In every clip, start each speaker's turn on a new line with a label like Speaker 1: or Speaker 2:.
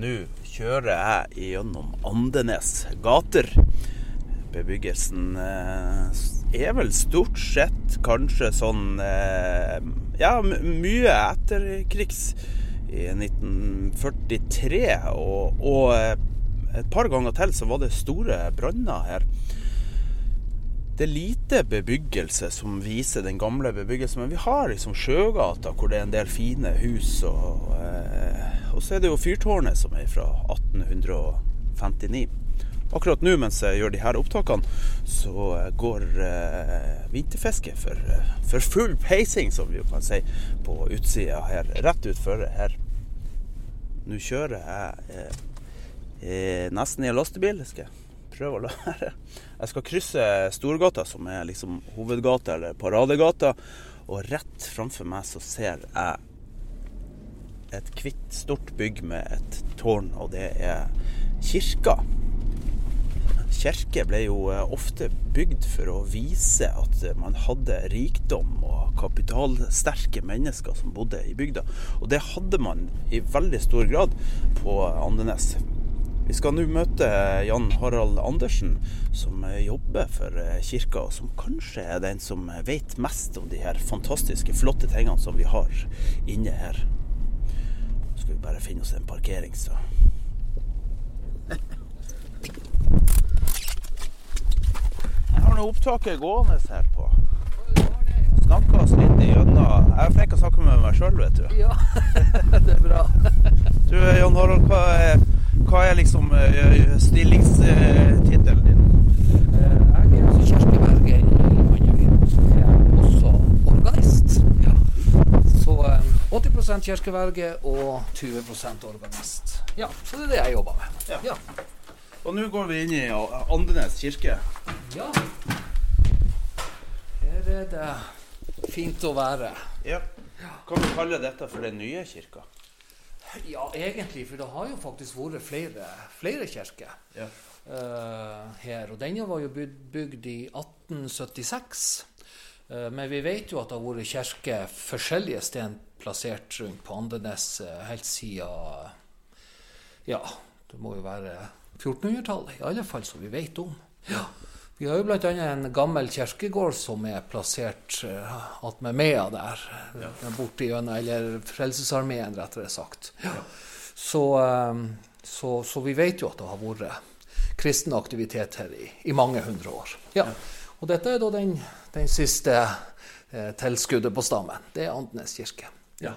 Speaker 1: Nå kjører jeg gjennom Andenes gater. Bebyggelsen eh, er vel stort sett kanskje sånn eh, Ja, mye etterkrigs i 1943. Og, og eh, et par ganger til så var det store branner her. Det er lite bebyggelse som viser den gamle bebyggelsen, men vi har liksom Sjøgata, hvor det er en del fine hus. Og, eh, og så er det jo fyrtårnet, som er fra 1859. Akkurat nå mens jeg gjør de her opptakene, så eh, går eh, vinterfisket for, eh, for full peising, som vi jo kan si, på utsida her. Rett utfor her. Nå kjører jeg eh, eh, nesten i en lastebil. Skal jeg prøve å lære. Jeg skal krysse Storgata, som er liksom hovedgata eller paradegata. Og rett framfor meg så ser jeg et hvitt, stort bygg med et tårn, og det er kirka. Kirke ble jo eh, ofte bygd for å vise at man hadde rikdom og kapitalsterke mennesker som bodde i bygda. Og det hadde man i veldig stor grad på Andenes. Vi skal nå møte Jan Harald Andersen, som eh, jobber for eh, kirka, og som kanskje er den som vet mest om de her fantastiske, flotte tingene som vi har inne her. Så skal vi bare finne oss en parkering, så Jeg har nå opptaket gående her på. Snakka oss litt igjennom. Jeg er flink til å snakke med meg sjøl, vet du.
Speaker 2: Ja, det er bra.
Speaker 1: Du, Jan Harald, hva er, hva er liksom eh, stillingstittelen din?
Speaker 2: Eh, Jeg er altså Kjersti Berger i Andøy. Jeg er også organist. Ja. Så eh, 80 kirkeverge og 20 organist. Ja, så det er det jeg jobber med.
Speaker 1: Ja.
Speaker 2: Ja.
Speaker 1: Og nå går vi inn i Andenes kirke.
Speaker 2: ja. Her er det fint å være.
Speaker 1: Ja. Kan vi kalle dette for den nye kirka?
Speaker 2: Ja, egentlig, for det har jo faktisk vært flere, flere kirker.
Speaker 1: Ja.
Speaker 2: uh, her. Og denne var jo bygd, bygd i 1876. Uh, men vi vet jo at det har vært kirker forskjellige steder plassert rundt på Andenes uh, helt siden Ja, det må jo være 1400-tallet, i alle fall, som vi vet om. Ja. Vi har jo bl.a. en gammel kirkegård som er plassert uh, attmed Mea der. Ja. Borti gjennom, eller Frelsesarmeen, rettere sagt. Ja. Så, eh, så, så vi vet jo at det har vært kristen aktivitet her i, i mange hundre år. Ja. Og dette er da den, den siste eh, tilskuddet på stammen. Det er Andenes kirke.
Speaker 1: Ja.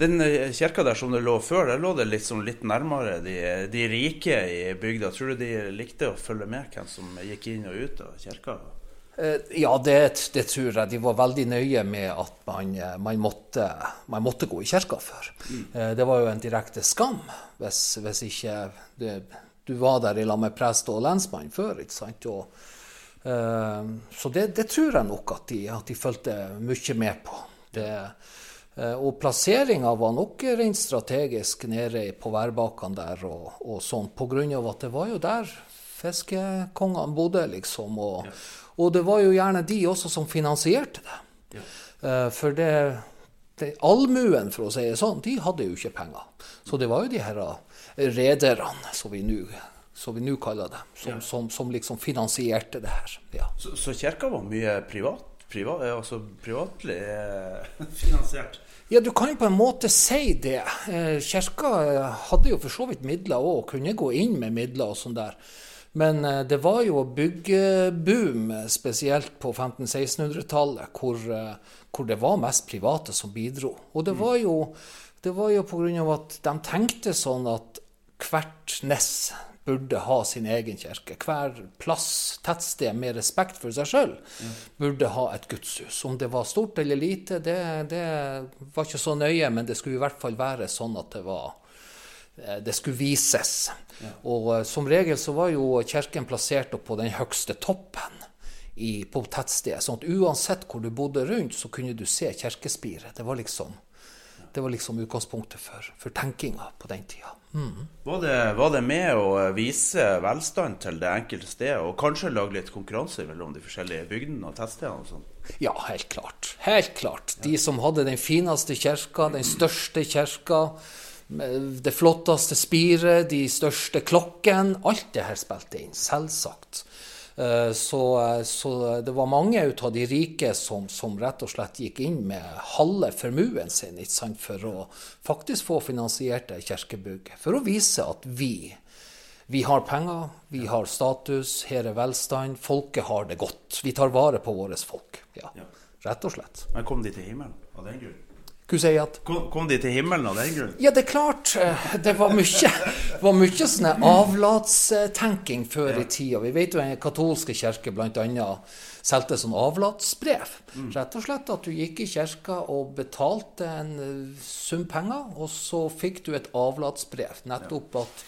Speaker 1: Den eh, kirka der som det lå før, der lå det liksom litt nærmere de, de rike i bygda. Tror du de likte å følge med hvem som gikk inn og ut av kirka?
Speaker 2: Eh, Ja, det, det tror jeg. De var veldig nøye med at man, eh, man, måtte, man måtte gå i kirka før. Mm. Det var jo en direkte skam hvis, hvis ikke det, du var der i lag med prest og lensmann før. ikke sant? Og, uh, så det, det tror jeg nok at de, at de fulgte mye med på. Det, og plasseringa var nok rent strategisk nede på værbakkene der og, og sånn, av at det var jo der fiskekongene bodde, liksom. Og, og det var jo gjerne de også som finansierte det. Ja. For det, det allmuen, for å si det sånn, de hadde jo ikke penger. Så det var jo de her eh, rederne, som vi nå som vi nå kaller det, som, som, som liksom finansierte det her. Ja.
Speaker 1: Så, så kirka var mye privat? privat altså privatlig eh, finansiert?
Speaker 2: Ja, du kan jo på en måte si det. Eh, Kirka eh, hadde jo for så vidt midler òg, kunne gå inn med midler og sånn der. Men eh, det var jo byggeboom, spesielt på 1500-1600-tallet, hvor, hvor det var mest private som bidro. Og det var jo, det var jo av at de tenkte sånn at hvert nes burde ha sin egen kirke. Hver plass, tettsted med respekt for seg sjøl, burde ha et gudshus. Om det var stort eller lite, det, det, var ikke så nøye, men det skulle i hvert fall være sånn at det var eh, det skulle vises. Ja. Og uh, som regel så var jo kirken plassert på den høgste toppen i, på tettstedet. Sånn at uansett hvor du bodde rundt, så kunne du se kirkespiret. Det var liksom, det var liksom utgangspunktet for, for tenkinga på den tida.
Speaker 1: Mm. Var, det, var, det, med å vise velstand til det enkelte stedet, og kanskje lage litt konkurranse mellom de forskjellige bygdene og tettstedene? og sånt?
Speaker 2: Ja, helt klart. Helt klart. De som hadde den fineste kirka, den største kirka, det flotteste spiret, de største klokkene, alt det her spilte inn. Selvsagt. Eh, så, eh, så, det var mange ut av de rike som, som, rett og slett gikk inn med halve formuen sin for å faktisk få finansiert kirkebygget. For å vise at vi, vi har penger, vi har status, her er velstand, folket har det godt. Vi tar vare på våre folk. Ja, rett og slett.
Speaker 1: Men kom de til himmelen av den grunn?
Speaker 2: Kom,
Speaker 1: kom, de til himmelen av den grunn?
Speaker 2: Ja, det er klart. Det var mye, var mye sånne avlatstenking før ja. i tida. Vi vet jo den katolske kirke bl.a. solgte sånn avlatsbrev. Mm. Rett og slett at du gikk i kirka og betalte en eh, sum penger, og så fikk du et avlatsbrev. Nettopp at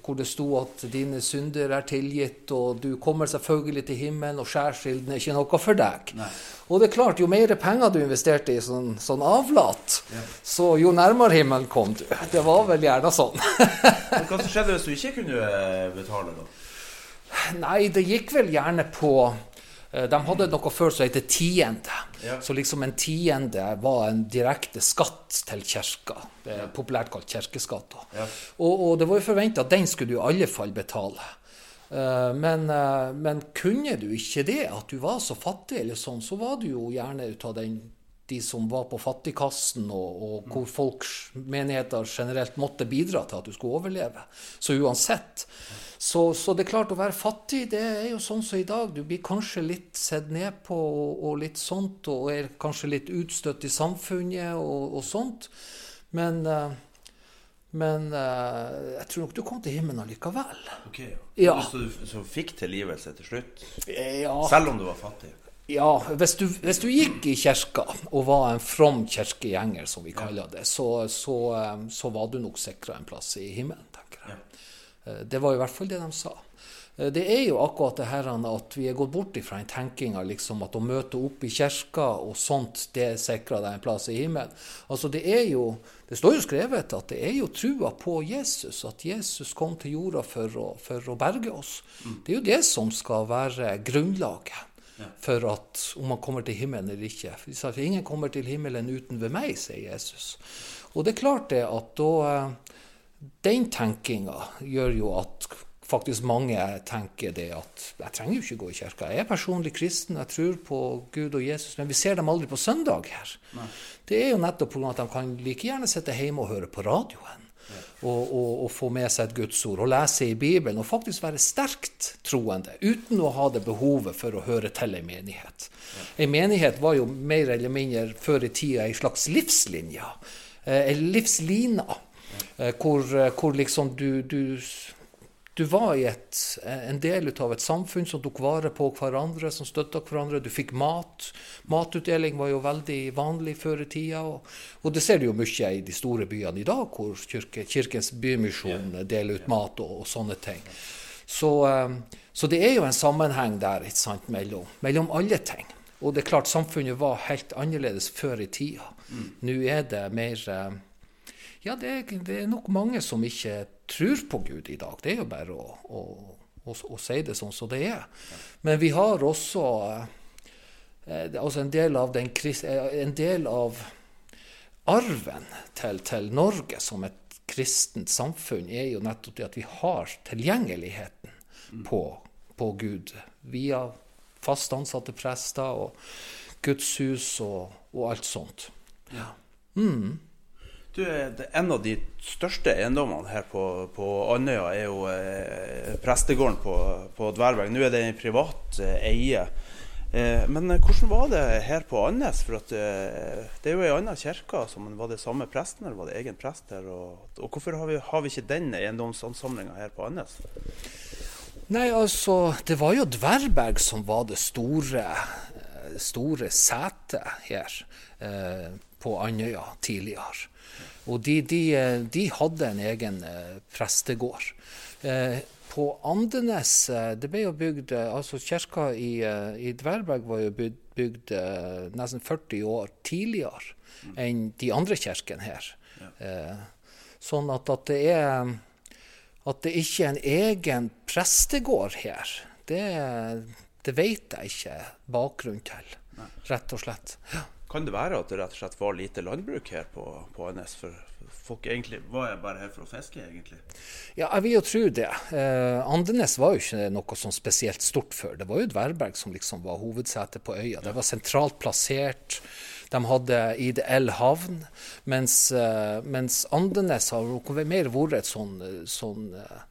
Speaker 2: hvor det sto at dine synder er tilgitt, og du kommer selvfølgelig til himmelen, og skjærsilden er ikke noe for deg. Nei. Og det er klart, jo mer penger du investerte i sånn, sånn avlat, ja. så jo nærmere himmelen kom du. Det var vel gjerne sånn.
Speaker 1: Hva skjedde hvis du ikke kunne eh, betale, da?
Speaker 2: Nei, det gikk vel gjerne på de hadde noe før som heter tiende. Ja. Så liksom en tiende var en direkte skatt til kirka. Populært kalt kirkeskatt. Ja. Og, og, det var jo forventa at den skulle du i alle fall betale. Eh, men, eh, men, kunne du ikke det, at du var så fattig, eller sånn, så var du jo gjerne ut av den, de som var på fattigkassen, og, og hvor folks menigheter generelt måtte bidra til at du skulle overleve. Så uansett så, så, det er klart, å være fattig, det er jo sånn som i dag. Du blir kanskje litt sett ned på og, og, litt sånt, og er kanskje litt utstøtt i samfunnet og, og sånt. Men, uh, men uh, jeg tror nok du kom til himmelen allikevel.
Speaker 1: Ok, ja. Så du så fikk tilgivelse til slutt? Ja. Selv om du var fattig?
Speaker 2: Ja, hvis du, hvis du, gikk i kirka og var en from kirkegjenger, som vi kaller det, så, så, eh, så var du nok sikra en plass i himmelen, tenker jeg. Ja. Eh, det var i hvert fall det de sa. Eh, det er jo akkurat det her at vi er gått bort ifra en tenkinga liksom at å møte opp i kirka og sånt, det sikrer deg en plass i himmelen. Altså det er jo, det står jo skrevet at det er jo trua på Jesus, at Jesus kom til jorda for å, for å berge oss. Mm. Det er jo det som skal være grunnlaget for at om man kommer til himmelen eller ikke. For ingen kommer til himmelen uten ved meg, sier Jesus. Og det er klart det at da eh, den tenkinga gjør jo at faktisk mange tenker det at jeg trenger jo ikke gå i kirka. Jeg er personlig kristen, jeg tror på Gud og Jesus, men vi ser dem aldri på søndag her. Nei. Det er jo nettopp pga. at de kan like gjerne sitte hjemme og høre på radioen. Og, og, og, få med seg et Guds ord og lese i Bibelen og faktisk være sterkt troende uten å ha det behovet for å høre til en menighet. En menighet var jo mer eller mindre før i tida ei slags livslinje. ei en livslina Eh, hvor, eh, hvor liksom du, du, du var et, en del av et samfunn som tok vare på hverandre, som støtta hverandre. Du fikk mat. Matutdeling var jo veldig vanlig før i tida. Og, og det ser du jo mye i de store byene i dag, hvor kirke, Kirkens Bymisjon deler ut mat og, og sånne ting. Så, eh, så, det er jo en sammenheng der sant, mellom, mellom, alle ting. Og det er klart, samfunnet var helt annerledes før i tida. Mm. Nå er det mer ja, det er, det er, nok mange som ikke tror på Gud i dag. Det er jo bare å, å, å, å si det sånn som det er. Men vi har også eh, altså en, del av den, eh, en del av arven til, til, Norge som et kristent samfunn er jo nettopp det at vi har tilgjengeligheten på, på Gud via fast ansatte prester og gudshus og, og alt sånt. Ja. Mm.
Speaker 1: Du, en av de største eiendommene her på, på Andøya er jo eh, prestegården på, på Dverberg. Nå er det en privat eh, eie. Eh, men eh, hvordan var det her på Andes? For at, eh, det er jo ei anna kirke. Som, var det samme presten, eller var det egen prest her? Og, og hvorfor har vi, har vi ikke den eiendomsansamlinga her på Andes?
Speaker 2: Nei, altså, det var jo Dverberg som var det store, store setet her eh, på Andøya tidligere. Og de, de, de hadde en egen eh, prestegård. Eh, på Andenes eh, det ble jo bygd, eh, altså Kirka i, eh, i Dverberg var jo bygd, bygd nesten 40 år tidligere mm. enn de andre kirkene her. Ja. Sånn at, at, det er at det ikke er en egen prestegård her, det, det vet jeg ikke bakgrunnen til, rett og slett. Ja.
Speaker 1: Kan det være at det rett og slett var lite landbruk her på, på NS? For folk egentlig var bare her for å fiske, egentlig?
Speaker 2: Ja, jeg vil jo tro det. Eh, Andenes var jo ikke noe sånn spesielt stort før. Det var jo Dverberg som liksom var hovedsetet på øya. Det var sentralt plassert. De hadde ideell havn. Mens, eh, mens Andenes har mer vært et sånn, sånn uh,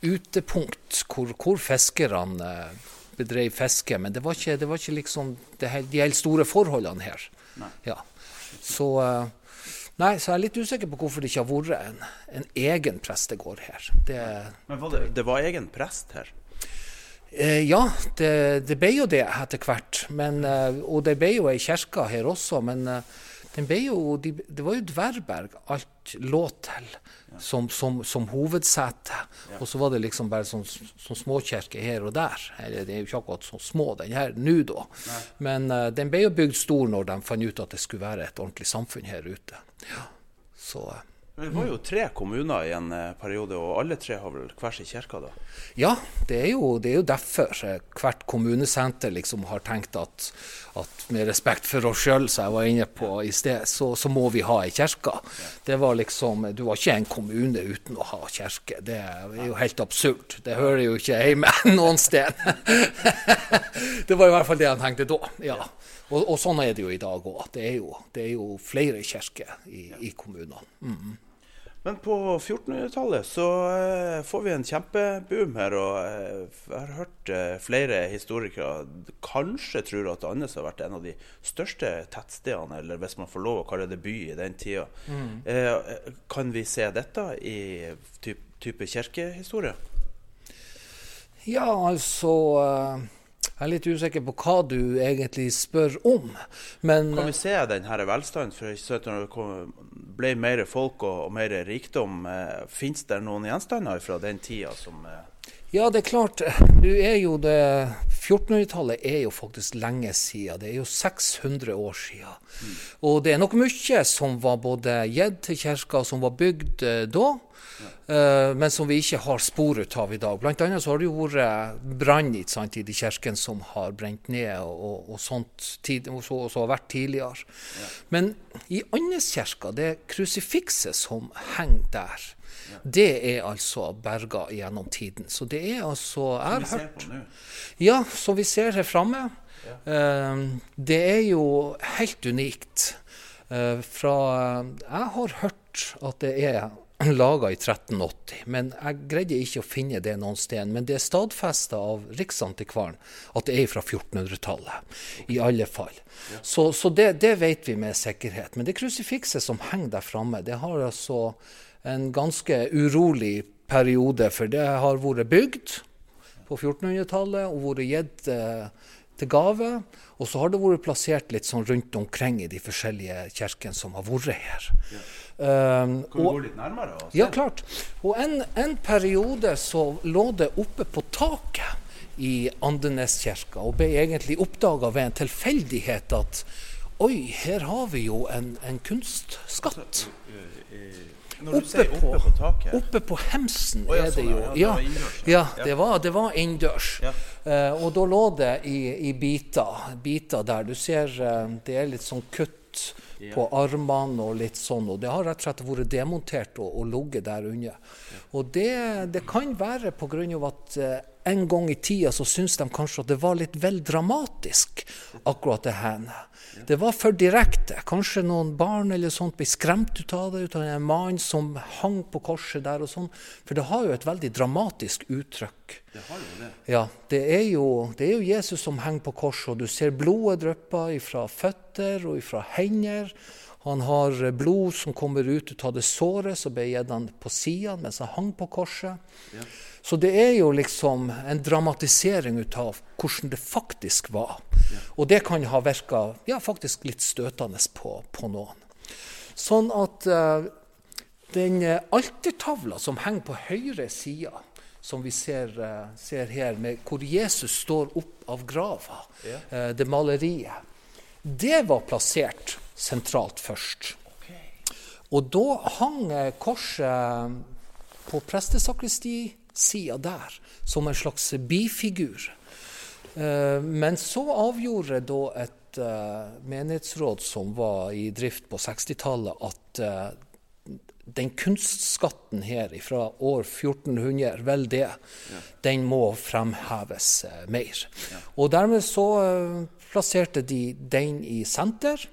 Speaker 2: utepunkt hvor, hvor fiskerne bedrev fiske, men det var ikke, det var ikke liksom det, de helt store forholdene her. Ja. Så, uh, nei, så jeg er litt usikker på hvorfor det ikke har vært en, en egen prestegård her. Det,
Speaker 1: men var det, det, var egen prest her?
Speaker 2: Eh, ja, det, det, ble jo det etter hvert. Men, uh, og det ble jo ei kirke her også. men jo, de, det var jo Dverberg alt lå til som, som, som hovedsete. Ja. Og så var det liksom bare sånn, sånn småkirke her og der. Eller, det er jo ikke akkurat så små den her nå, da. Nei. Men uh, den ble jo bygd stor når de fant ut at det skulle være et ordentlig samfunn her ute. Ja.
Speaker 1: Så... Uh, det var jo tre kommuner i en eh, periode, og alle tre har vel hver sin kirke? da?
Speaker 2: Ja, det er jo, det er jo derfor hvert kommunesenter liksom har tenkt at, at med respekt for oss sjøl, som jeg var inne på i sted, så, så må vi ha ei kirke. Det var liksom, Du var ikke en kommune uten å ha kirke. Det er jo helt absurd. Det hører jo ikke hjemme noen sted. det var i hvert fall det han tenkte da. ja. Og, og sånn er det jo i dag òg. Det, det, er jo flere kirker i, i kommunene. Mm.
Speaker 1: Men på 1400-tallet så uh, får vi en kjempeboom her. Og uh, jeg har hørt uh, flere historikere kanskje tror at Andes har vært en av de største tettstedene, eller hvis man får lov å kalle det by i den tida. Mm. kan vi se dette i type kirkehistorie?
Speaker 2: Ja, altså jeg er litt usikker på hva du egentlig spør om. Men,
Speaker 1: kan vi se denne velstanden for når det ble mer folk og, mer rikdom? Eh, Fins det noen gjenstander fra den tida som eh...
Speaker 2: Ja, det er klart. Du er jo det 1400-tallet er jo faktisk lenge siden. Det er jo 600 år siden. Mm. Og det er nok mye som var både gitt til kirka, som var bygd da, da. Uh, men som vi ikke har spor ut av i dag. Blant annet så har det jo vært brann i de kirkene som har brent ned, og, og sånt tid, og så, og så har vært tidligere. Ja. Men i Andeskirka, det krusifikset som henger der, ja. Det er altså berga gjennom tiden. Så det er altså Jeg har hørt Ja, som vi ser her framme. Ja. Uh, det er jo helt unikt. Uh, fra Jeg har hørt at det er laga i 1380. Men jeg greide ikke å finne det noen sted. Men det er stadfesta av Riksantikvaren at det er fra 1400-tallet. I alle fall. Så, så det, det, vet vi med sikkerhet. Men det krusifikset som henger der framme, det har altså en ganske urolig periode. For det har vært bygd på 1400-tallet og vært gitt eh, til gave. Og så har det vært plassert litt sånn rundt omkring i de forskjellige kirkene som har vært her. Ja.
Speaker 1: Um, kan vi gå litt nærmere?
Speaker 2: Også? Ja, klart. Og en, en, periode så lå det oppe på taket i Andeneskirka, og ble egentlig oppdaga ved en tilfeldighet at oi, her har vi jo en, en kunstskatt. Altså,
Speaker 1: oppe, på, oppe, på taket?
Speaker 2: Oppe på hemsen oh, ja, er det jo. Sånn, ja, det var ja, det var, det var innendørs. Ja. Uh, og da lå det i, i biter, biter der. Du ser uh, det er litt sånn kutt på armene og litt sånn. Og det har rett og slett vært demontert og, og ligget der under. Og det, det kan være pga. at eh, en gang i tida så syntes de kanskje at det var litt vel dramatisk, akkurat det her. Det var for direkte. Kanskje noen barn eller sånt ble skremt ut av det, ut av en mann som hang på korset der og sånn. For det har jo et veldig dramatisk uttrykk.
Speaker 1: Det har jo det.
Speaker 2: Ja, det er jo, det er jo Jesus som henger på korset, og du ser blodet dryppe fra føtter og fra hender. Han har blod som kommer ut av det såret som ble gitt han på sida mens han hang på korset. Ja. Så det er jo liksom en dramatisering ut av hvordan det faktisk var. Og det kan ha virka ja, faktisk litt støtende på, på noen. Sånn at uh, den altertavla som henger på høyre side, som vi ser, uh, ser, her, med, hvor Jesus står opp av grava, ja. uh, det maleriet, det var plassert sentralt først. Og da hang korset på prestesakristisida der, som en slags bifigur. Eh, men så avgjorde da et eh, menighetsråd som var i drift på 60-tallet, at eh, den kunstskatten her fra år 1400, vel det, ja. den må fremheves mer. Ja. Og dermed så plasserte de den i senter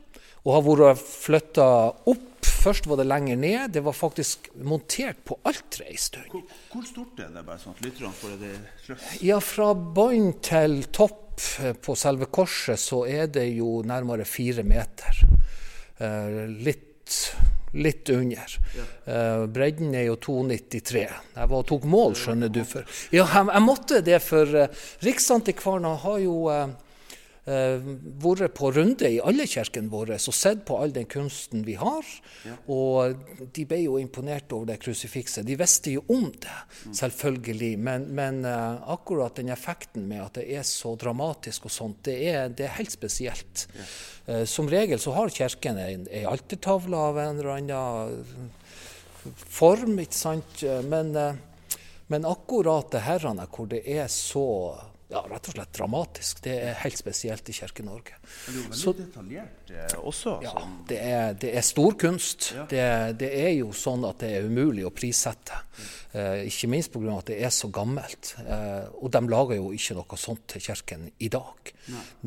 Speaker 2: og har vært flytta opp. Først var det lenger ned. Det var faktisk montert på alteret en stund.
Speaker 1: Hvor, hvor, stort er det? bare sånn lytterne får det sløs?
Speaker 2: Ja, Fra bånn til topp eh, på selve korset så er det jo nærmere fire meter. Eh, litt, litt under. Ja. Eh, bredden er jo 2,93. Jeg var, tok mål, skjønner du. For. Ja, jeg, jeg måtte det, for uh, Riksantikvaren har jo eh, vært på runde i alle kirkene våre og sett på all den kunsten vi har. Ja. Og de ble jo imponert over det krusifikset. De visste jo om det, selvfølgelig. Men, men uh, akkurat den effekten med at det er så dramatisk og sånt, det er, det er helt spesielt. Ja. Uh, som regel så har kirken ei altertavle av en eller annen form, ikke sant. Men, men akkurat det herrene hvor det er så ja, rett og slett dramatisk. Det er helt spesielt i Kirke-Norge.
Speaker 1: Det er jo veldig Så, detaljert eh, også.
Speaker 2: Ja, det er, det er stor kunst. Ja. Det, det, er jo sånn at det er umulig å prissette. Eh, ikke minst pga. at det er så gammelt. Eh, og de lager jo ikke noe sånt til kirken i dag.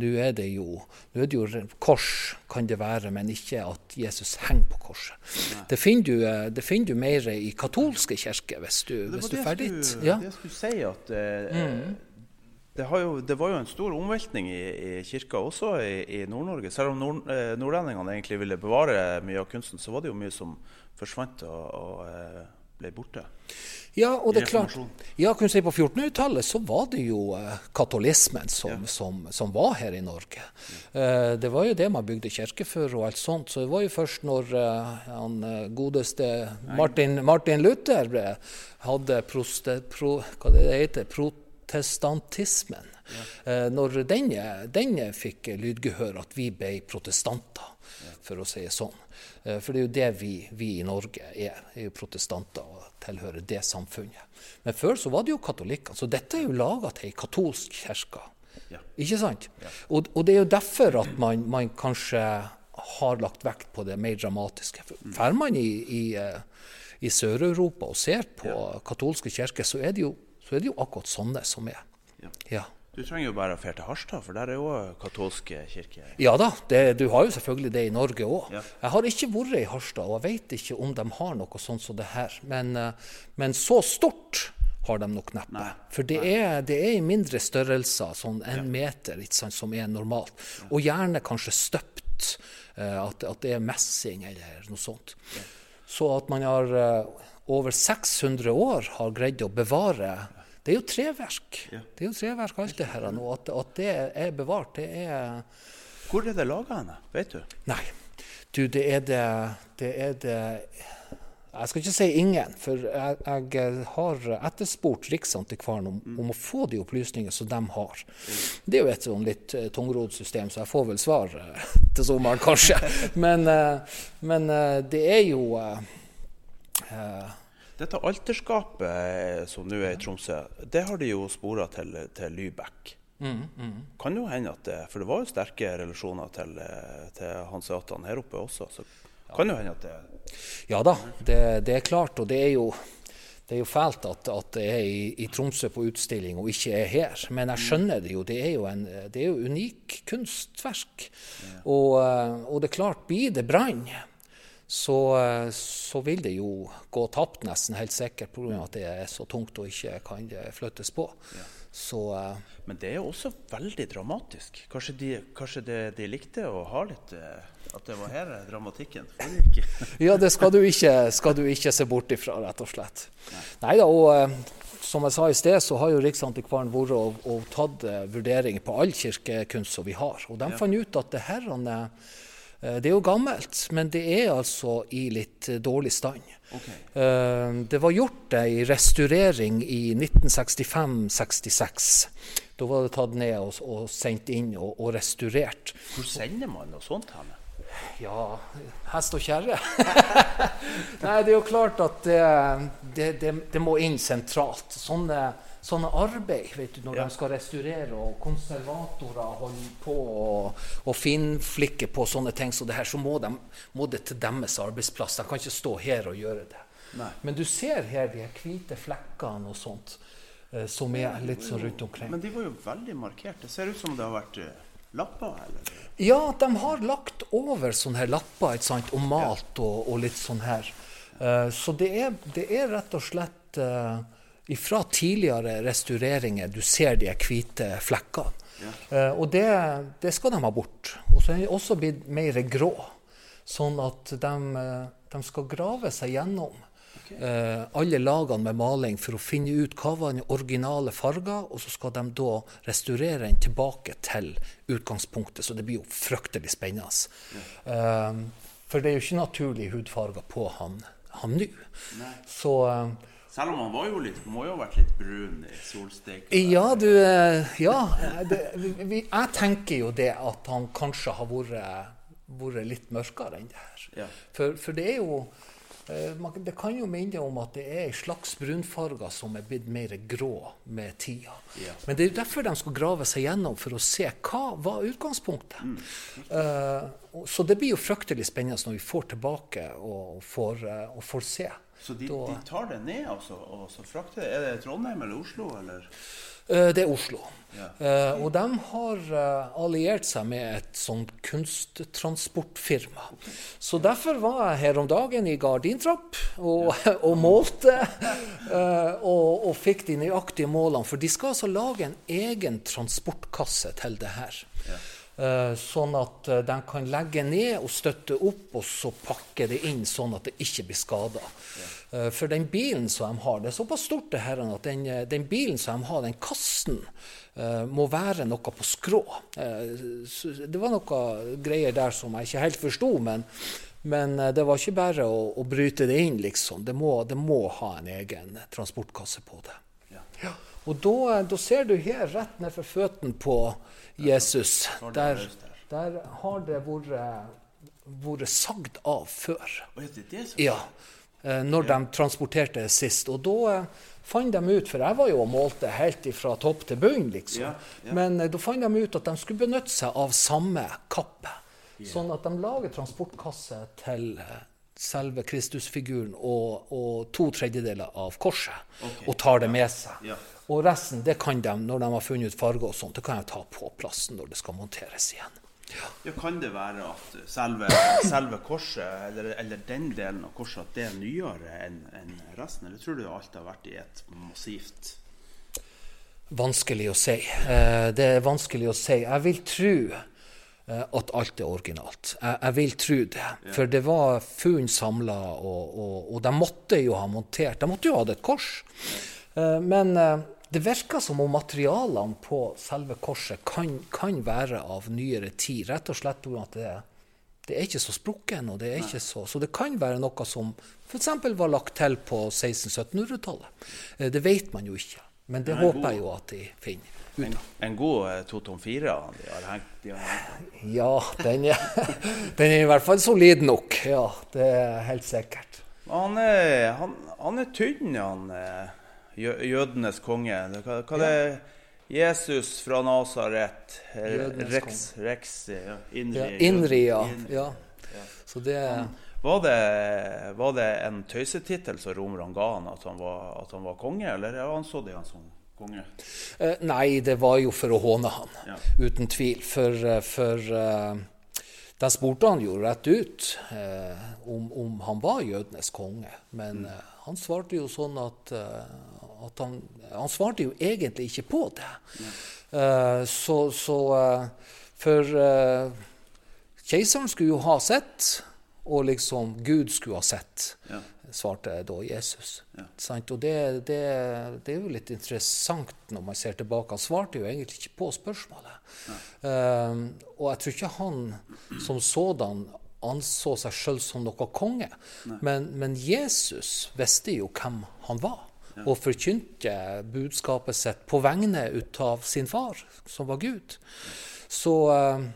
Speaker 2: Nå er det jo nå er det jo kors, kan det være, men ikke at Jesus henger på korset. Det finner, du, eh, det finner, du, mer i katolske kirker, hvis du, hvis du drar dit.
Speaker 1: Ja. Det jeg skulle si at eh, mm det, jo, det, var jo en stor omveltning i, i kirka også i, i Nord-Norge. Selv om nord, eh, nordlendingene egentlig ville bevare mye av kunsten, så var det jo mye som forsvant og, og eh, ble borte.
Speaker 2: Ja, og det er klart, ja, kunne si På 1400-tallet så var det jo uh, katolismen som, ja. som, som, var her i Norge. Ja. det var jo det man bygde kirke for og alt sånt. Så det var jo først når uh, han godeste Martin, Martin Luther ble, hadde proste, pro, hva det heter, prot protestantismen. Ja. Eh, når den, den, fikk lydgehør, at vi ble protestanter, for å si det sånn. Eh, for det er jo det vi, vi i Norge er. er jo protestanter og tilhører det samfunnet. Men før så var det jo katolikker. Så dette er jo laga til ei katolsk kirke. Ja. Ikke sant? Og, og, det er jo derfor at man, man, kanskje har lagt vekt på det mer dramatiske. Drar man i, i, eh, i Sør-Europa og ser på katolske kirker, så er det jo så er det jo akkurat sånne som er. Ja. ja.
Speaker 1: Du trenger jo bare å dra til Harstad, for der er jo katolske kirker.
Speaker 2: Ja da, det, du har jo selvfølgelig det i Norge òg. Ja. Jeg har ikke vært i Harstad, og jeg vet ikke om de har noe sånt som det her. Men, eh, men så stort har de nok neppe. For det er, det er, i mindre størrelser, sånn en meter, sant, som er normalt. Og gjerne kanskje støpt. Eh, at, at, det er messing eller noe sånt. Så at man har eh, over 600 år har greid å bevare det er jo treverk. Ja. Det er jo treverk alt det her nå. At, at, det er bevart, det er
Speaker 1: Hvor er det laga henne, vet du?
Speaker 2: Nei, du, det er det, det er det jeg skal ikke si ingen, for jeg, jeg har etterspurt Riksantikvaren om, mm. om, å få de opplysningene som de har. Det er jo et sånn litt uh, tungrodd system, så jeg får vel svar uh, til sommeren, kanskje. Men, uh, men det er jo
Speaker 1: dette alterskapet som nå er i Tromsø, det har de jo spora til, til Lybekk. Mm, mm. Kan jo hende at det, For det var jo sterke relasjoner til, til hanseatene her oppe også. Så ja. kan jo hende at det
Speaker 2: Ja da, det, det, er klart. Og det er jo det er jo fælt at, at det er i, i, Tromsø på utstilling og ikke er her. Men jeg skjønner det jo. Det er jo, en, det er jo unik kunstverk. Ja. Og, og, det er klart, blir det brann, så, eh, så, vil det jo gå tapt, nesten helt sikkert, pga. at det er så tungt og ikke kan flyttes på. Ja. Så,
Speaker 1: uh, Men det er jo også veldig dramatisk. Kanskje de, kanskje de, de likte å ha litt uh at det var her dramatikken foregikk?
Speaker 2: ja, det skal du, ikke, skal du, ikke, se bort ifra, rett og slett. Nei da, og eh, som jeg sa i sted, så har jo Riksantikvaren vært og, og tatt uh, vurderinger på all kirkekunst som vi har. Og de ja. fant ut at det her uh, det er jo gammelt, men det er altså i litt dårlig stand. Okay. Uh, det var gjort ei restaurering i 1965-66. Da var det tatt ned og, og sendt inn og, og, restaurert.
Speaker 1: Hvor sender man noe sånt hen?
Speaker 2: Ja, hest og kjerre. Nei, det er jo klart at det, det, det, det må inn sentralt. Sånne, sånne arbeid vet du, når ja. de skal restaurere, og konservatorer holder på og, og finflikke på sånne ting så det her, så må, de, må, det til deres arbeidsplass. De kan ikke stå her og gjøre det. Nei. Men du ser her de hvite flekkene og sånt eh, som er litt sånn rundt omkring.
Speaker 1: Men de var jo veldig markert. Det ser ut som det har vært eh, lapper? Eller?
Speaker 2: Ja, de har lagt over sånne her lapper ikke sant? og malt og, og litt sånn her. Eh, så det er, det er, rett og slett uh, ifra tidligere restaureringer du ser de hvite flekkene. Ja. Uh, og det, det, skal de ha bort. Og så er de også blitt mer grå. Sånn at de, de skal grave seg gjennom eh, alle lagene med maling for å finne ut hva var den originale farger, og så skal de da restaurere den tilbake til utgangspunktet. Så det blir jo fryktelig spennende. Ja. Eh, for det er jo ikke naturlig hudfarger på han, han nå. Så eh,
Speaker 1: selv om han var jo litt, må jo ha vært litt brun i solsteken?
Speaker 2: Ja, du eh, Ja. Det, vi, jeg tenker jo det at han kanskje har vært, vært litt mørkere enn det her. Ja. For, for, det er jo Eh, det kan jo minne om at det er en slags brunfarger som er blitt mer grå med tida. Ja. Men det er jo derfor de skal grave seg gjennom, for å se hva var utgangspunktet. Mm. Uh, så det blir jo fryktelig spennende når vi får tilbake og får, uh, og får se.
Speaker 1: Så de, da, de, tar det ned altså, og så frakter det? Er det Trondheim eller Oslo? Eller?
Speaker 2: Uh, det er Oslo. Ja. Uh, og de har uh, alliert seg med et sånt kunsttransportfirma. Okay. Så derfor var jeg her om dagen i gardintrapp og, ja. og målte. Og, og, fikk de nøyaktige målene. For de skal altså lage en egen transportkasse til det her. Ja. Sånn at de kan legge ned og støtte opp, og så pakke det inn sånn at det ikke blir skada. For den bilen som de har, det er såpass stort det her, at den, den bilen som de har, den kassen, må være noe på skrå. Det var noe greier der som jeg ikke helt forsto, men, men det var ikke bare å, å, bryte det inn, liksom. Det må, det må, ha en egen transportkasse på det. Og da, da, ser du her, rett ned for føttene på Jesus, der, der har det vært vært sagd av før. Ja, når de transporterte sist. Og da fant de ut, for jeg var jo og målte helt fra topp til bunn, liksom. Men eh, da fant de ut at de skulle benytte seg av samme kappe. Sånn at de lager transportkasse til eh, selve Kristusfiguren og, og, to tredjedeler av korset, og tar det med seg. Og resten det kan de, når de har funnet ut farge og sånt, det kan de ta på plassen når det skal monteres igjen.
Speaker 1: Ja, Kan det være at selve, selve korset, eller, eller, den delen av korset, at det er nyere enn en resten? Eller tror du alt har vært i et massivt
Speaker 2: Vanskelig å si. Eh, det er vanskelig å si. Jeg vil tro eh, at alt er originalt. Jeg, jeg vil tro det. Ja. For det var funn samla, og, og, og, de måtte jo ha montert De måtte jo ha et kors. Eh, men det virker som om materialene på selve korset kan, kan være av nyere tid. Rett og slett pga. at det, det, er ikke så er ikke så, så det kan være noe som f.eks. var lagt til på 1600-1700-tallet. Eh, det vet man jo ikke. Men det håper jeg jo at de finner.
Speaker 1: En, en, god 2 tom 4 de har hengt? De har hengt.
Speaker 2: Ja, den er, den er, i hvert fall solid nok. Ja, det er helt sikkert.
Speaker 1: Han er, han, han er tynn, han. Eh jødenes konge. Hva, hva ja. det Jesus fra Nasaret. Rex, Rex ja. Inri.
Speaker 2: Ja, Inri, ja. Ja. Så det
Speaker 1: Var det, var det en tøysetittel som romerne ga han, at han, var, at han var konge, eller anså de han som konge?
Speaker 2: Eh, nei, det var jo for å håne han,
Speaker 1: Ja.
Speaker 2: uten tvil. For, eh, for uh, de spurte han jo rett ut uh, om, om han var jødenes konge. Men eh, han svarte jo sånn at, eh, at han, han svarte jo egentlig ikke på det. Uh, så så uh, For uh, keiseren skulle jo ha sett, og liksom Gud skulle ha sett
Speaker 1: Ja.
Speaker 2: svarte da Jesus.
Speaker 1: Ja.
Speaker 2: Sant? Og det, det, det er jo litt interessant når man ser tilbake. Han svarte jo egentlig ikke på spørsmålet. Og jeg tror ikke han som sådan anså seg sjøl som noe konge. Men, men Jesus visste jo hvem han var. Og forkynte budskapet sitt på vegne ut av sin far, som var Gud. Så, um,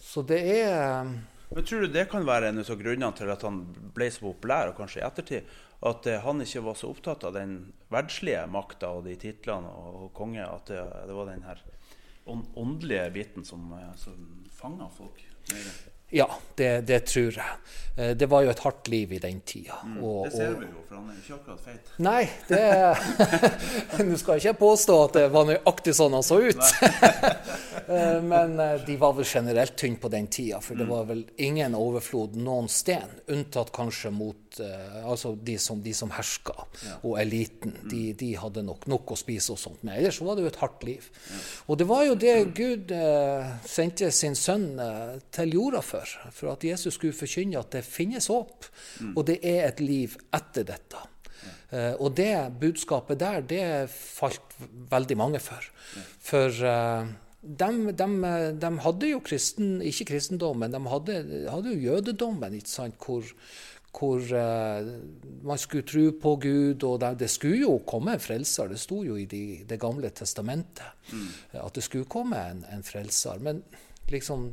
Speaker 2: så det er um,
Speaker 1: Men Tror du det kan være en av grunnene til at han ble så populær, og kanskje i ettertid? At eh, han ikke var så opptatt av den verdslige makta og de titlene og, konge, at det, det var den her åndelige biten som, eh, som fanga folk? mer?
Speaker 2: Ja, det, det tror jeg. Eh, Det var jo et hardt liv i den tida. og-
Speaker 1: Det ser vi jo, for han er ikke akkurat feit.
Speaker 2: Nei, det Nå skal jeg ikke påstå at det var nøyaktig sånn han så ut. Eh, Men eh, de var vel generelt tynne på den tida, for det var vel ingen overflod noen sted, unntatt kanskje mot eh, altså de som, de som herska, og eliten. De, de hadde nok nok å spise og sånt. Men ellers så var det jo et hardt liv. Og det var jo det Gud eh, sendte sin sønn eh, til jorda for, for at Jesus skulle forkynne at det finnes håp, og det er et liv etter dette. Eh, og det budskapet der, det falt veldig mange for. For uh, de, hadde jo kristen, ikke kristendommen, de hadde, hadde jo jødedommen, ikke sant, hvor, hvor eh, man skulle tro på Gud, og det, det skulle jo komme en frelser. Det sto jo i de, Det gamle testamentet at det skulle komme en, en frelser. Men liksom,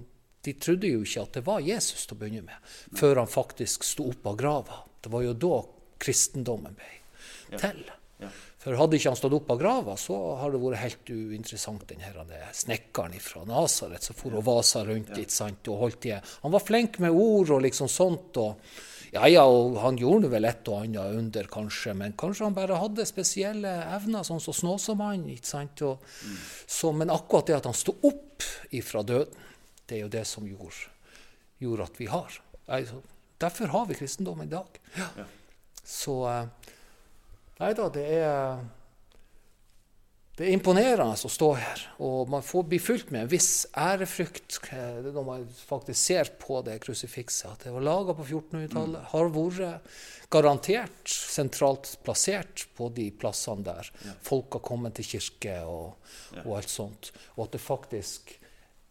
Speaker 2: de trodde jo ikke at det var Jesus til å begynne med, før han faktisk sto opp av grava. Det var jo da kristendommen ble til.
Speaker 1: Ja.
Speaker 2: For hadde ikke han stått opp av grava, så har det vært helt uinteressant, den her er snekkeren fra Nasaret som for og vasa rundt ikke sant, og holdt igjen. Han var flink med ord og liksom sånt. og ja, ja, og han gjorde vel et og annet under, kanskje, men kanskje han bare hadde spesielle evner, sånn som Snåsamannen. ikke sant? Og, så, men akkurat det at han sto opp ifra døden, det er jo det som gjorde, gjorde at vi har. Altså, derfor har vi kristendom i dag. Ja. Så eh, Nei da, det er det er imponerende å stå her, og man får bli fylt med en viss ærefrykt eh, når man faktisk ser på det krusifikset. At det var laga på 1400-tallet, har vært garantert sentralt plassert på de plassene der folk har kommet til kirke og, og alt sånt. Og at det faktisk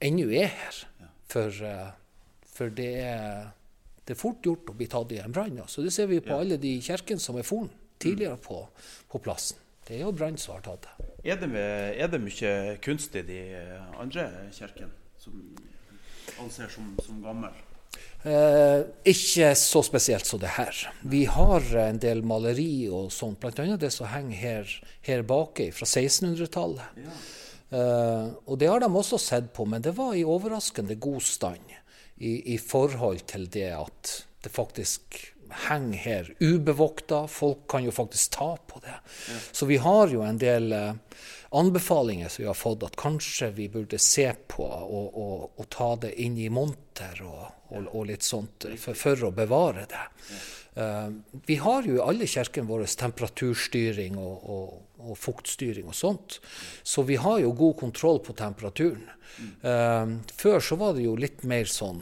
Speaker 2: ennå er her. For, eh, for det, er, det er fort gjort å bli tatt i en brann. Så Det ser vi på alle de kirkene som er foren tidligere på, på plassen. Det er jo brann tatt det.
Speaker 1: Er er det mye kunst i de andre kirkene som anses som, som gammel?
Speaker 2: Eh, ikke så spesielt som det her. Vi har en del maleri og sånt, bl.a. det som henger her, her baki fra 1600-tallet. Eh, og det har de også sett på, men det var i overraskende god stand i, i forhold til det at det faktisk henger her ubevokta. Folk kan jo faktisk ta på det. Så vi har jo en del eh, anbefalinger som vi har fått, at kanskje vi burde se på og, og, og ta det inn i monter og, og, litt sånt for, for å bevare det. Eh, vi har jo i alle kirkene våre temperaturstyring og fuktstyring og sånt, så vi har jo god kontroll på temperaturen. Uh, før så var det jo litt mer sånn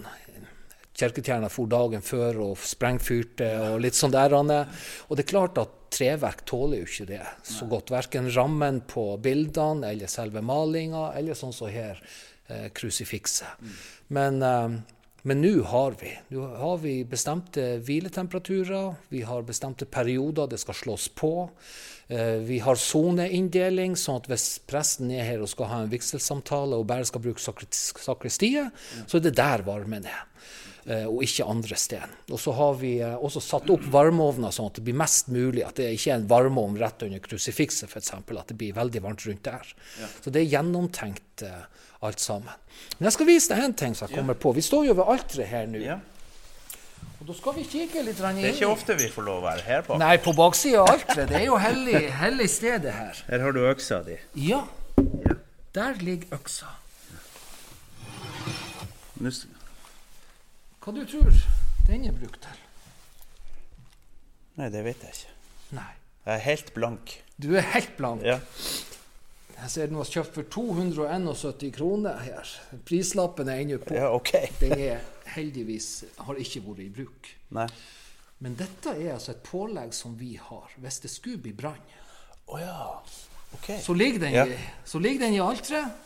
Speaker 2: Kirketjener for dagen før og sprengfyrte og litt sånn der. Og det er klart at treverk tåler jo ikke det så godt. Verken rammen på bildene eller selve malinga, eller sånn som her, eh, krusifikset. Men eh, men nå har vi. Nå har vi bestemte hviletemperaturer, vi har bestemte perioder det skal slås på. Eh, vi har soneinndeling, sånn at hvis presten er her og skal ha en vigselsamtale og bare skal bruke sakristiet, så er det der varmen er. Eh, Og ikke andre steder. Og så har vi eh, også satt opp varmeovner sånn at det blir mest mulig at det ikke er en varmeovn rett under krusifikset, f.eks. At det blir veldig varmt rundt der. Så det er gjennomtenkt eh, alt sammen. Men jeg skal vise deg en ting som jeg kommer på. Vi står jo ved alteret her nå.
Speaker 1: Ja.
Speaker 2: Og da skal vi kikke litt inn.
Speaker 1: Det er ikke ofte vi får lov å være her på.
Speaker 2: Nei, på baksida av alteret. Det er jo hellig, hellig stedet her.
Speaker 1: Her har du øksa di.
Speaker 2: Ja. Der ligger øksa.
Speaker 1: S-
Speaker 2: Hva du tror den er brukt til?
Speaker 1: Nei, det vet jeg ikke.
Speaker 2: Nei.
Speaker 1: Jeg er helt blank.
Speaker 2: Du er helt blank.
Speaker 1: Ja.
Speaker 2: Jeg ser den var kjøpt for 271 kroner her. Prislappen er ennå på.
Speaker 1: ja, OK.
Speaker 2: Den er heldigvis har ikke vært i bruk.
Speaker 1: Nei.
Speaker 2: Men dette er altså et pålegg som vi har hvis det skulle bli brann.
Speaker 1: Oh, ja. okay.
Speaker 2: Så ligger den,
Speaker 1: Ja.
Speaker 2: i, så ligger den i alteret.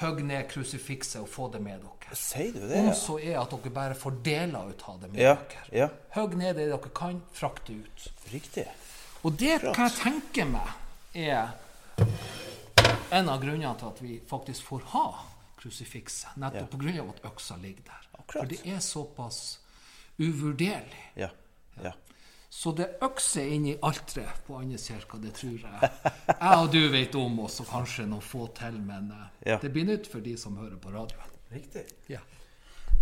Speaker 2: Hogg ned krusifikset og få det med dere.
Speaker 1: Sier du det?
Speaker 2: Om
Speaker 1: Ja.
Speaker 2: så er at dere bare får deler ut av det med
Speaker 1: Ja.
Speaker 2: dere.
Speaker 1: ja.
Speaker 2: Hogg ned det dere kan, frakt det ut.
Speaker 1: Riktig.
Speaker 2: Og det kan jeg tenke meg er en av grunnene til at vi faktisk får ha krusifikset. Nettopp ja. pga. at øksa ligger der.
Speaker 1: Akkurat.
Speaker 2: For det er såpass uvurderlig.
Speaker 1: Ja. ja.
Speaker 2: Så det økser inn i alteret på Andeskirka, det tror jeg jeg og du vet om, og så kanskje noen få til. Men eh,
Speaker 1: Ja.
Speaker 2: det blir nytt for de som hører på radioen.
Speaker 1: Riktig.
Speaker 2: Ja.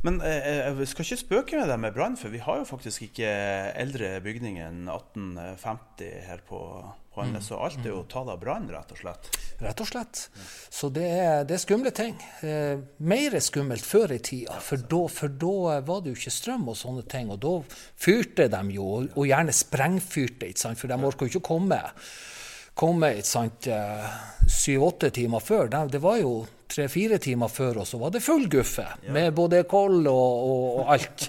Speaker 1: Men eh, jeg skal ikke spøke med det med brann, for vi har jo faktisk ikke eldre bygning enn 1850 her på, på Andenes. Så alt er jo tatt av brann, rett og slett.
Speaker 2: Rett og slett. Så det er, det er skumle ting. Eh, mer skummelt før i tida, for da, for da var det jo ikke strøm og sånne ting. Og da fyrte de jo, og gjerne sprengfyrte, ikke sant? for de orka jo ikke å komme, komme ikke sant, syv-åtte timer før. Det, var jo tre-fire timer før, og så var det full guffe med både koll og, og, og alt.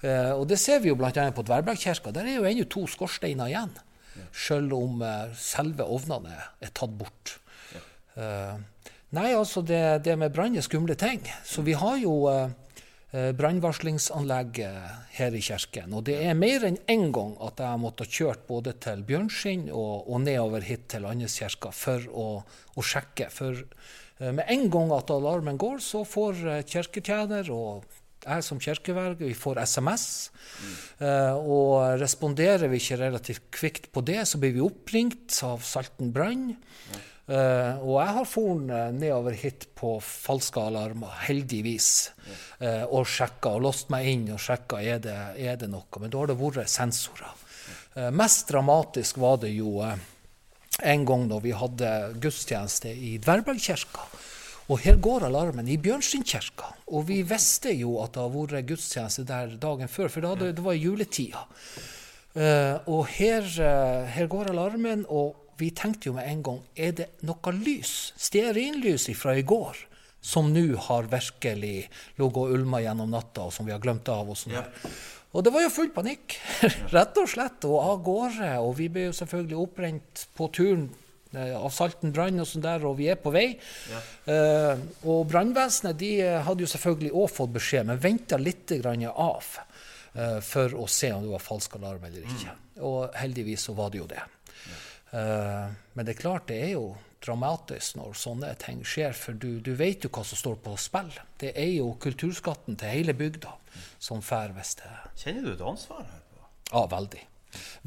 Speaker 2: Eh, og det ser vi jo bl.a. på Dverbergkirka. Der er jo ennå to skorsteiner igjen. Selv om eh, selve ovnene er tatt bort. Eh, nei, altså det, det med brann er skumle ting. Så vi har jo eh, eh, brannvarslingsanlegg eh, her i kirken. Og det er mer enn én gang at jeg har måttet kjørt både til Bjørnskinn og, og nedover hit til Andeskirka for å, å sjekke. For eh, med en gang at alarmen går, så får kirketjener og jeg som kirkeverge, vi får SMS. Eh, og responderer vi ikke relativt kvikt på det, så blir vi oppringt av Salten brann. Eh, og jeg har foren eh, nedover hit på falske alarmer, heldigvis, uh, og sjekka og låst meg inn og sjekka er det er det noe. Men da har det vært sensorer. Uh, mest dramatisk var det jo en gang da vi hadde gudstjeneste i Dverbergkirka. Og her går alarmen i Bjørnsteinkirka. Og vi visste jo at det har vært gudstjeneste der dagen før, for da det, det var juletida. Og her, her går alarmen, og vi tenkte jo med en gang er det noe lys, stearinlys fra i går, som nå har virkelig ligget og ulma gjennom natta, og som vi har glemt av. Og sånn ja. Og det var jo full panikk, rett og slett, og av gårde. Og vi ble jo selvfølgelig opprent på turen eh, av Salten brann og sånn der, og vi er på vei. Eh, og brannvesenet de eh, hadde jo selvfølgelig òg fått beskjed, men venta litt grann av eh, for å se om det var falsk alarm eller ikke. Og heldigvis så var det jo det. Eh, men det er klart det er jo dramatisk når sånne ting skjer, for du, du vet jo hva som står på spill. Det er jo kulturskatten til hele bygda som fær hvis det
Speaker 1: Kjenner du et ansvar her? på?
Speaker 2: Ja, veldig.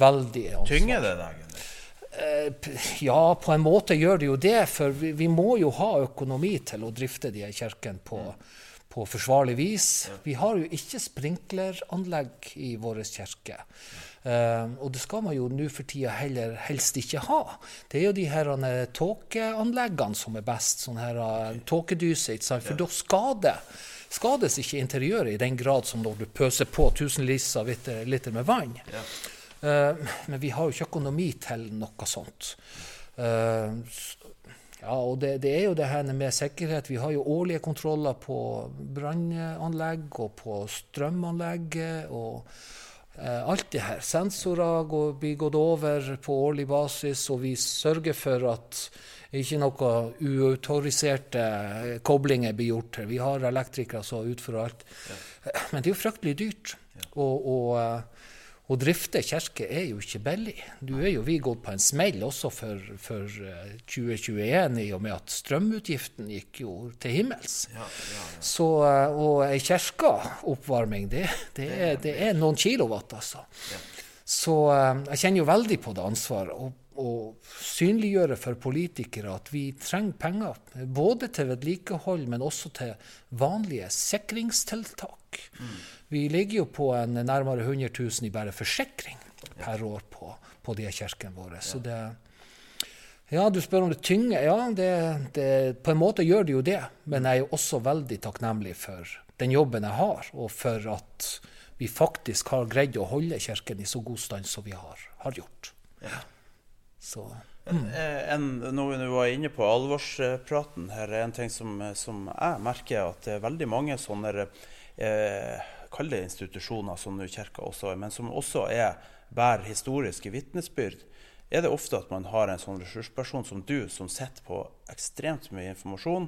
Speaker 2: Veldig ansvar.
Speaker 1: Tynger det deg? eller?
Speaker 2: Eh, Ja, på en måte gjør det jo det, for vi, vi må jo ha økonomi til å drifte de kirkene på, på forsvarlig vis. Vi har jo ikke sprinkleranlegg i vår kirke. Eh, og det skal man jo nå for tida heller helst ikke ha. Det er jo de her eh, tåkeanleggene som er best, sånn her eh, tåkedyse, for da skader skades ikke interiøret i den grad som når du pøser på tusenvis av liter, liter med vann. Eh, men vi har jo ikke økonomi til noe sånt. Eh, ja, og det, det er jo det her med sikkerhet. Vi har jo årlige kontroller på brannanlegg og på strømanlegg og eh, alt det her. Sensorer går, blir gått over på årlig basis, og vi sørger for at ikke noe uautoriserte koblinger blir gjort. Vi har elektrikere som utfører alt. Men det er jo fryktelig dyrt. Og, og, eh, å drifte kirke er jo ikke billig. Du er jo vi gått på en smell også for, for eh, 2021, i og med at strømutgiften gikk jo til himmels. Så, eh, og ei kirkeoppvarming, det, det, er, det er noen kilowatt, altså. Så eh, jeg kjenner jo veldig på det ansvaret. å å synliggjøre for politikere at vi trenger penger, både til vedlikehold, men også til vanlige sikringstiltak. Vi ligger jo på en nærmere 100 000 i bare forsikring per år på, på de kirkene våre. Så det ja, du spør om det tynger. Ja, det, det, på en måte gjør det jo det. Men jeg er jo også veldig takknemlig for den jobben jeg har, og for at vi faktisk har greid å holde Kirken i så god stand som vi har, har gjort. Ja.
Speaker 1: Så, mm. en, når vi var inne på alvorspraten her, en ting som, som jeg merker, at det er veldig mange sånne eh, Kall det institusjoner, som kirka også er, men som også er, bærer historiske vitnesbyrd er det ofte at man har en sånn ressursperson som du, som sitter på ekstremt mye informasjon.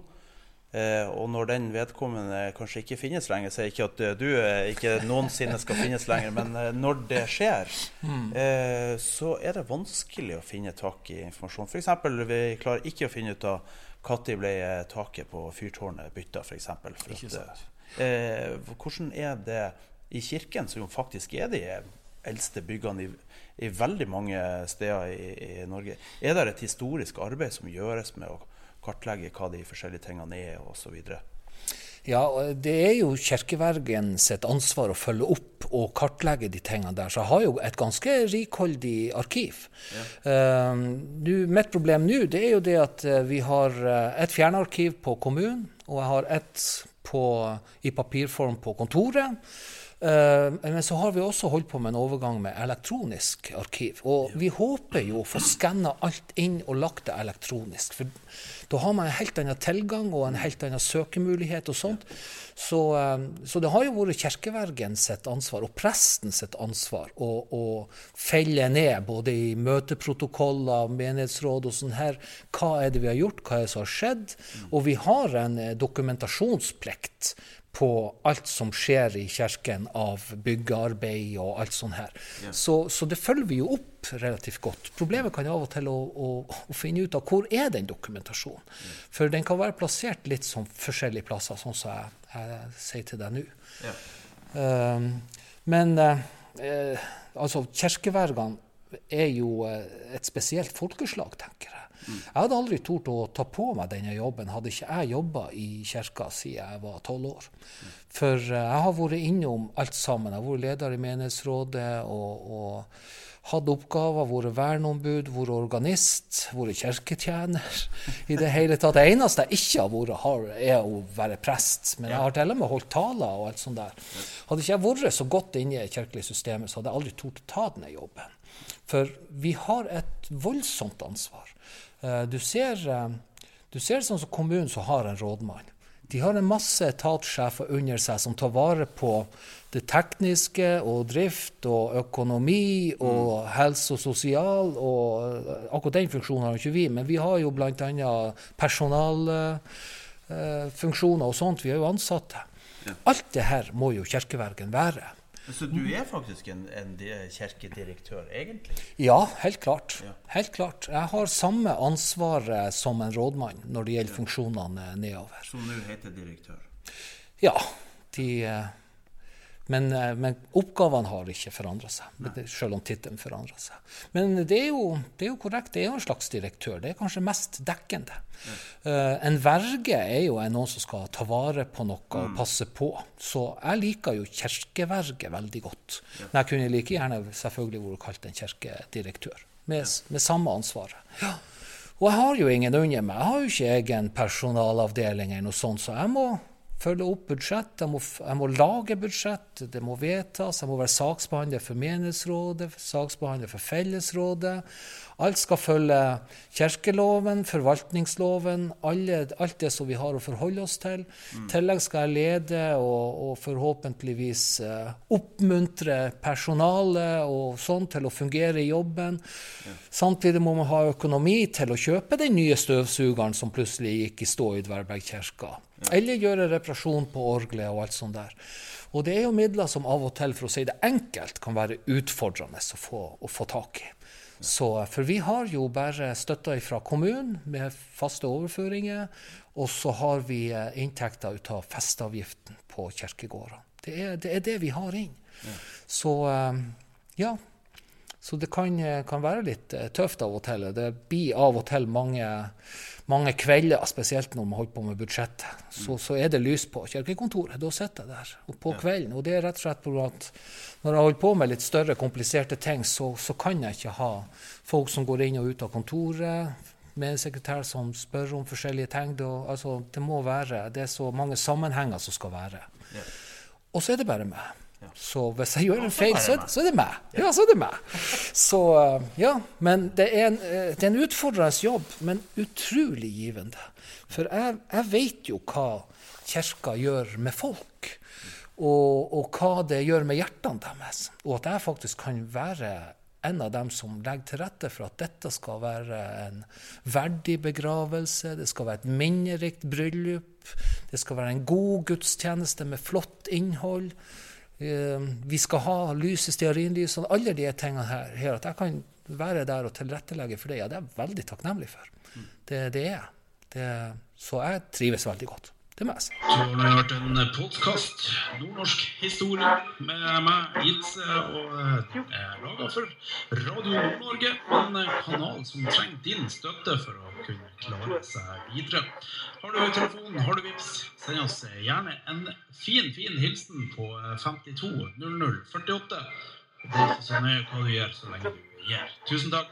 Speaker 1: Eh, og når den vedkommende kanskje ikke finnes lenger, sier ikke at du eh, ikke noensinne skal finnes lenger, men eh, når det skjer, mm. eh, så er det vanskelig å finne tak i informasjon. F.eks. vi klarer ikke å finne ut av når ble taket på fyrtårnet bytta, f.eks. Eh, hvordan er det i kirken, som jo faktisk er de eldste byggene i i veldig mange steder i, i, Norge. Er det et historisk arbeid som gjøres med å kartlegge hva de forskjellige tingene er osv.?
Speaker 2: Ja, det er jo kirkevergen sitt ansvar å følge opp og kartlegge de tingene der. Så jeg har jo et ganske rikholdig arkiv. Ja. Uh, nu, mitt problem nå det er jo det at uh, vi har uh, et fjernarkiv på kommunen, og jeg har et på, i papirform på kontoret. Uh, men så har vi også holdt på med en overgang med elektronisk arkiv. Og vi håper jo å få skanna alt inn og lagt det elektronisk. For da har man en helt annen tilgang og en helt annen søkemulighet og sånt. Så, uh, så det har jo vært kirkevergen sitt ansvar og presten sitt ansvar å, å felle ned både i møteprotokoller, menighetsråd og sånn her. Hva er det vi har gjort, hva er det som har skjedd? Og vi har en eh, dokumentasjonsplikt på alt som skjer i kirken av byggearbeid og alt sånt her. Ja. Så, så, det følger vi jo opp relativt godt. Problemet kan av og til å, å, å finne ut av hvor er den dokumentasjonen. Ja. For den kan være plassert litt som forskjellige plasser, sånn som jeg, jeg sier til deg nå. Ja. Um, men uh, altså, kirkevergene er jo uh, et spesielt folkeslag, tenker jeg. Jeg hadde aldri tort å ta på meg denne jobben hadde ikke jeg jobba i kirka siden jeg var tolv år. For eh, jeg har vært innom alt sammen. Jeg har vært leder i menighetsrådet og, og hatt oppgaver, vært verneombud, vært organist, vært kirketjener. I det hele tatt. Det eneste jeg ikke har vært, har, er å være prest. Men jeg har til og med holdt taler og alt sånt der. Hadde ikke jeg vært så godt inne i det kirkelige systemet, så hadde jeg aldri tort å ta denne jobben. For vi har et voldsomt ansvar. Eh, du ser, eh, du ser sånn som kommunen som har en rådmann. De har en masse etatssjefer under seg som tar vare på det tekniske og drift og økonomi og mm. helse og sosial. og eh, Akkurat den funksjonen har ikke vi, men vi har jo bl.a. personalfunksjoner og sånt. Vi er jo ansatte. Alt det her må jo kirkevergen være.
Speaker 1: Så du er faktisk en, en kirkedirektør, egentlig?
Speaker 2: Ja, helt klart. Ja. helt klart. Jeg har samme ansvar som en rådmann når det gjelder funksjonene nedover.
Speaker 1: Som nå heter direktør?
Speaker 2: Ja. De eh, men, eh, men, oppgavene har ikke forandra seg, selv om tittelen forandrer seg. Men det er, jo, det er, jo, korrekt, det er jo en slags direktør. Det er kanskje mest dekkende. Uh, en verge er jo noen som skal ta vare på noe mm. og passe på. Så jeg liker jo kirkeverge veldig godt. Ja. Men jeg kunne like gjerne selvfølgelig vært kalt en kirkedirektør, med, ja. med samme ansvaret. Ja. Og jeg har jo ingen under meg. Jeg har jo ikke egen personalavdeling eller noe sånt, så jeg må følge opp budsjett, jeg må, jeg må, lage budsjett, det må vedtas. Jeg må være saksbehandler for menighetsrådet, saksbehandler for fellesrådet. Alt skal følge kirkeloven, forvaltningsloven, alle, alt det som vi har å forholde oss til. I mm. tillegg skal jeg lede og, og forhåpentligvis uh, oppmuntre personalet og sånn til å fungere i jobben. Ja. Samtidig må man ha økonomi til å kjøpe den nye støvsugeren som plutselig gikk i stå i Dverberg kirke. Eller gjøre reparasjon på orgelet og alt sånt der. Og det er jo midler som av og til, for å si det enkelt, kan være utfordrende å få, å få tak i. Så, for vi har jo bare støtta fra kommunen med faste overføringer, og så har vi eh, inntekter ut av festeavgiften på kirkegårdene. Det det er, det vi har inn. Ja. Så eh, ja. Så det kan, kan, være litt tøft av og til. Det blir av og til mange, mange kvelder, spesielt når man holder på med budsjettet. Så, så er det lys på kirkekontoret. Da sitter jeg der og på kvelden. Og det er rett og slett på at når jeg holder på med litt større, kompliserte ting, så, så kan jeg ikke ha folk som går inn og ut av kontoret med en sekretær som spør om forskjellige ting. Det, altså, det må være, det er så mange sammenhenger som skal være. Og så er det bare meg. Så hvis jeg gjør en feil, så, så, er det meg. Ja, så er det meg. Så eh, ja, men det er en, eh, det er en utfordrende jobb, men utrolig givende. For jeg, jeg vet jo hva kirka gjør med folk. Og, og, hva det gjør med hjertene deres. Og at jeg faktisk kan være en av dem som legger til rette for at dette skal være en verdig begravelse, det skal være et minnerikt bryllup, det skal være en god gudstjeneste med flott innhold. Eh, vi skal ha lyset, stearinlys og alle de tingene her, her. At jeg kan være der og tilrettelegge for det, ja, det er jeg veldig takknemlig for. Det, det er jeg. Så jeg trives veldig godt det meg.
Speaker 3: Du har hørt en podkast, Nordnorsk historie, med meg, Ilse, og er laga for Radio Nord-Norge. En kanal som trenger din støtte for å kunne klare seg videre. Har du telefon, har du vips, send oss gjerne en fin, fin hilsen på 52 00 48. Det er ikke så nøye hva du gjør, så lenge du gir. Tusen takk.